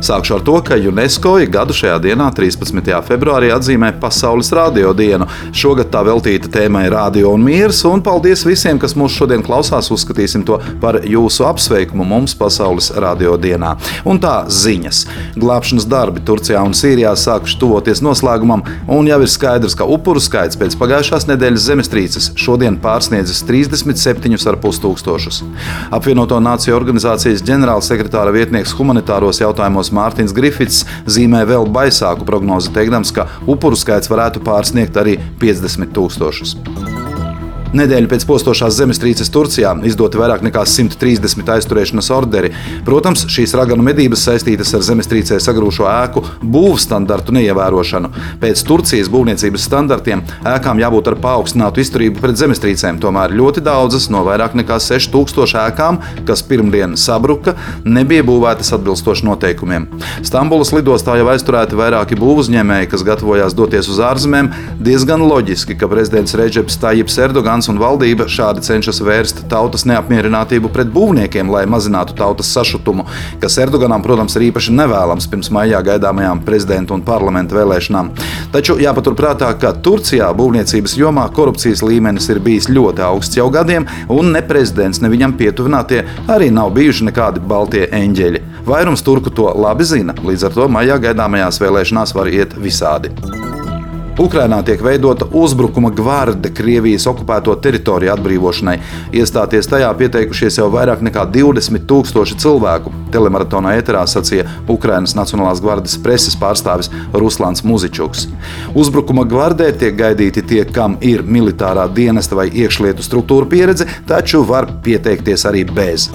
Sākšu ar to, ka UNESCO gadu šajā dienā, 13. februārī, atzīmē Pasaules radio dienu. Šogad tā veltīta tēmai Radio un Mīrs, un paldies visiem, kas mūs šodien klausās. Uzskatīsim to par jūsu apsveikumu mums Pasaules radio dienā. Un tā ziņas. Glābšanas darbi Turcijā un Sīrijā sākuši tuvoties noslēgumam, un jau ir skaidrs, ka upuru skaits pēc pagājušās nedēļas zemestrīces šodien pārsniedzis 37,5 tūkstošus. Apvienoto Nāciju organizācijas ģenerālsekretāra vietnieks humanitāros jautājumos Dr. Mārtiņš Grifits zīmē vēl baisāku prognozi, teikdams, ka upuru skaits varētu pārsniegt arī 50 tūkstošus. Nedēļu pēc postošās zemestrīces Turcijā izdoti vairāk nekā 130 aizturēšanas orderi. Protams, šīs raganu medības saistītas ar zemestrīcē sagrūšo ēku būvstandartu neievērošanu. Pēc Turcijas būvniecības standartiem ēkām jābūt ar paaugstinātu izturību pret zemestrīcēm. Tomēr ļoti daudzas no vairāk nekā 6000 ēkām, kas pirmdien sabruka, nebija būvētas atbilstoši noteikumiem. Stambulas lidostā jau aizturēti vairāki būvuzņēmēji, kas gatavojās doties uz ārzemēm. Diezgan loģiski, ka prezidents Reģeps Tajips Erdogans Erdogans un valdība šādi cenšas vērst tautas neapmierinātību pret būvniekiem, lai mazinātu tautas sašutumu, kas Erdoganam, protams, ir īpaši nevēlams pirms maijā gaidāmajām prezidenta un parlamenta vēlēšanām. Taču jāpaturprātā, ka Turcijā būvniecības jomā korupcijas līmenis ir bijis ļoti augsts jau gadiem, un ne prezidents, ne viņam pietuvinātie arī nav bijuši nekādi baltie eņģeļi. Vairums turku to labi zina, līdz ar to maijā gaidāmajās vēlēšanās var iet visādi. Ukrainā tiek veidota uzbrukuma gvarde Krievijas okupēto teritoriju atbrīvošanai. Iestāties tajā pieteikušies jau vairāk nekā 20 tūkstoši cilvēku. Telemaratonā eterā sacīja Ukrainas Nacionālās gvardes preses pārstāvis Ruslans Muzičuks. Uzbrukuma gvardē tiek gaidīti tie, kam ir militārā dienesta vai iekšlietu struktūra pieredze, taču var pieteikties arī bez.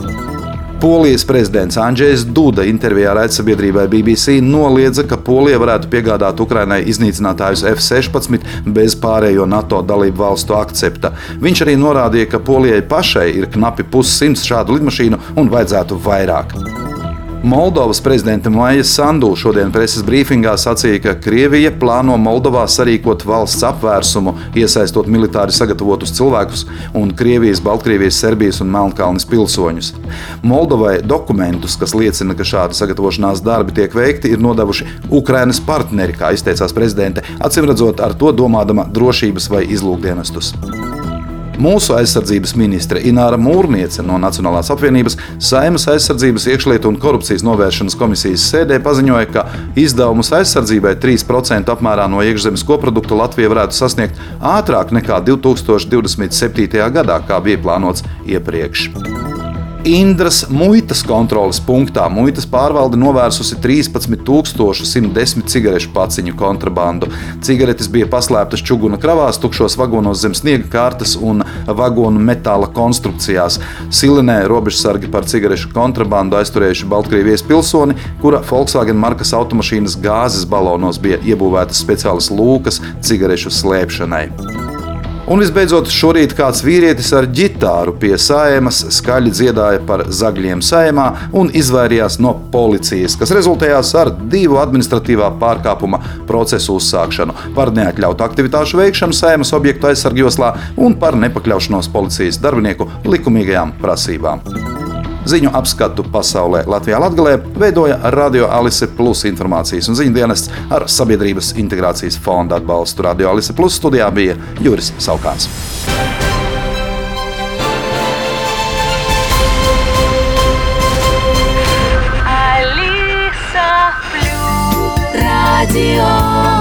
Polijas prezidents Andrzejs Duda intervijā raidsabiedrībai BBC noliedza, ka Polija varētu piegādāt Ukrainai iznīcinātājus F-16 bez pārējo NATO dalību valstu akcepta. Viņš arī norādīja, ka Polijai pašai ir knapi pussimts šādu lidmašīnu un vajadzētu vairāk. Moldovas prezidenta Maija Sandu šodien preses brīfingā sacīja, ka Krievija plāno Moldovā sarīkot valsts apvērsumu, iesaistot militāri sagatavotus cilvēkus un Krievijas, Baltkrievijas, Serbijas un Melnkalnes pilsoņus. Moldovai dokumentus, kas liecina, ka šādi sagatavošanās darbi tiek veikti, ir nodevuši Ukrainas partneri, kā izteicās prezidente, acīmredzot ar to domādama drošības vai izlūkdienestus. Mūsu aizsardzības ministre Ināra Mūrniece no Nacionālās apvienības Saimas aizsardzības iekšlietu un korupcijas novēršanas komisijas sēdē paziņoja, ka izdevumus aizsardzībai 3% apmērā no iekšzemes koprodukta Latvija varētu sasniegt ātrāk nekā 2027. gadā, kā bija plānots iepriekš. Indras muitas kontroles punktā muitas pārvalde novērsusi 13,110 cigarešu paciņu kontrabandu. Cigaretes bija paslēptas čuguna kravās, tukšos vagonos zem sniega kārtas un vagonu metāla konstrukcijās. Silinē robežsargi par cigarešu kontrabandu aizturējuši Baltkrievijas pilsoni, kura Volkswagen markas automašīnas gāzes balonos bija iebūvētas speciālas lūkas cigarešu slēpšanai. Un visbeidzot, šorīt kāds vīrietis ar ģitāru pie sēmas skaļi dziedāja par zagļiem sējumā un izvairījās no policijas, kas rezultējās ar divu administratīvā pārkāpuma procesu uzsākšanu par neatļautu aktivitāšu veikšanu sēmas objektu aizsargjoslā un par nepakļaušanos policijas darbinieku likumīgajām prasībām. Ziņu apskatu pasaulē Latvijā Latgalē veidoja Radio Alise Plus informācijas un ziņu dienests ar Sabiedrības integrācijas fonda atbalstu. Radio Alise Plus studijā bija Juris Saukāns. Radio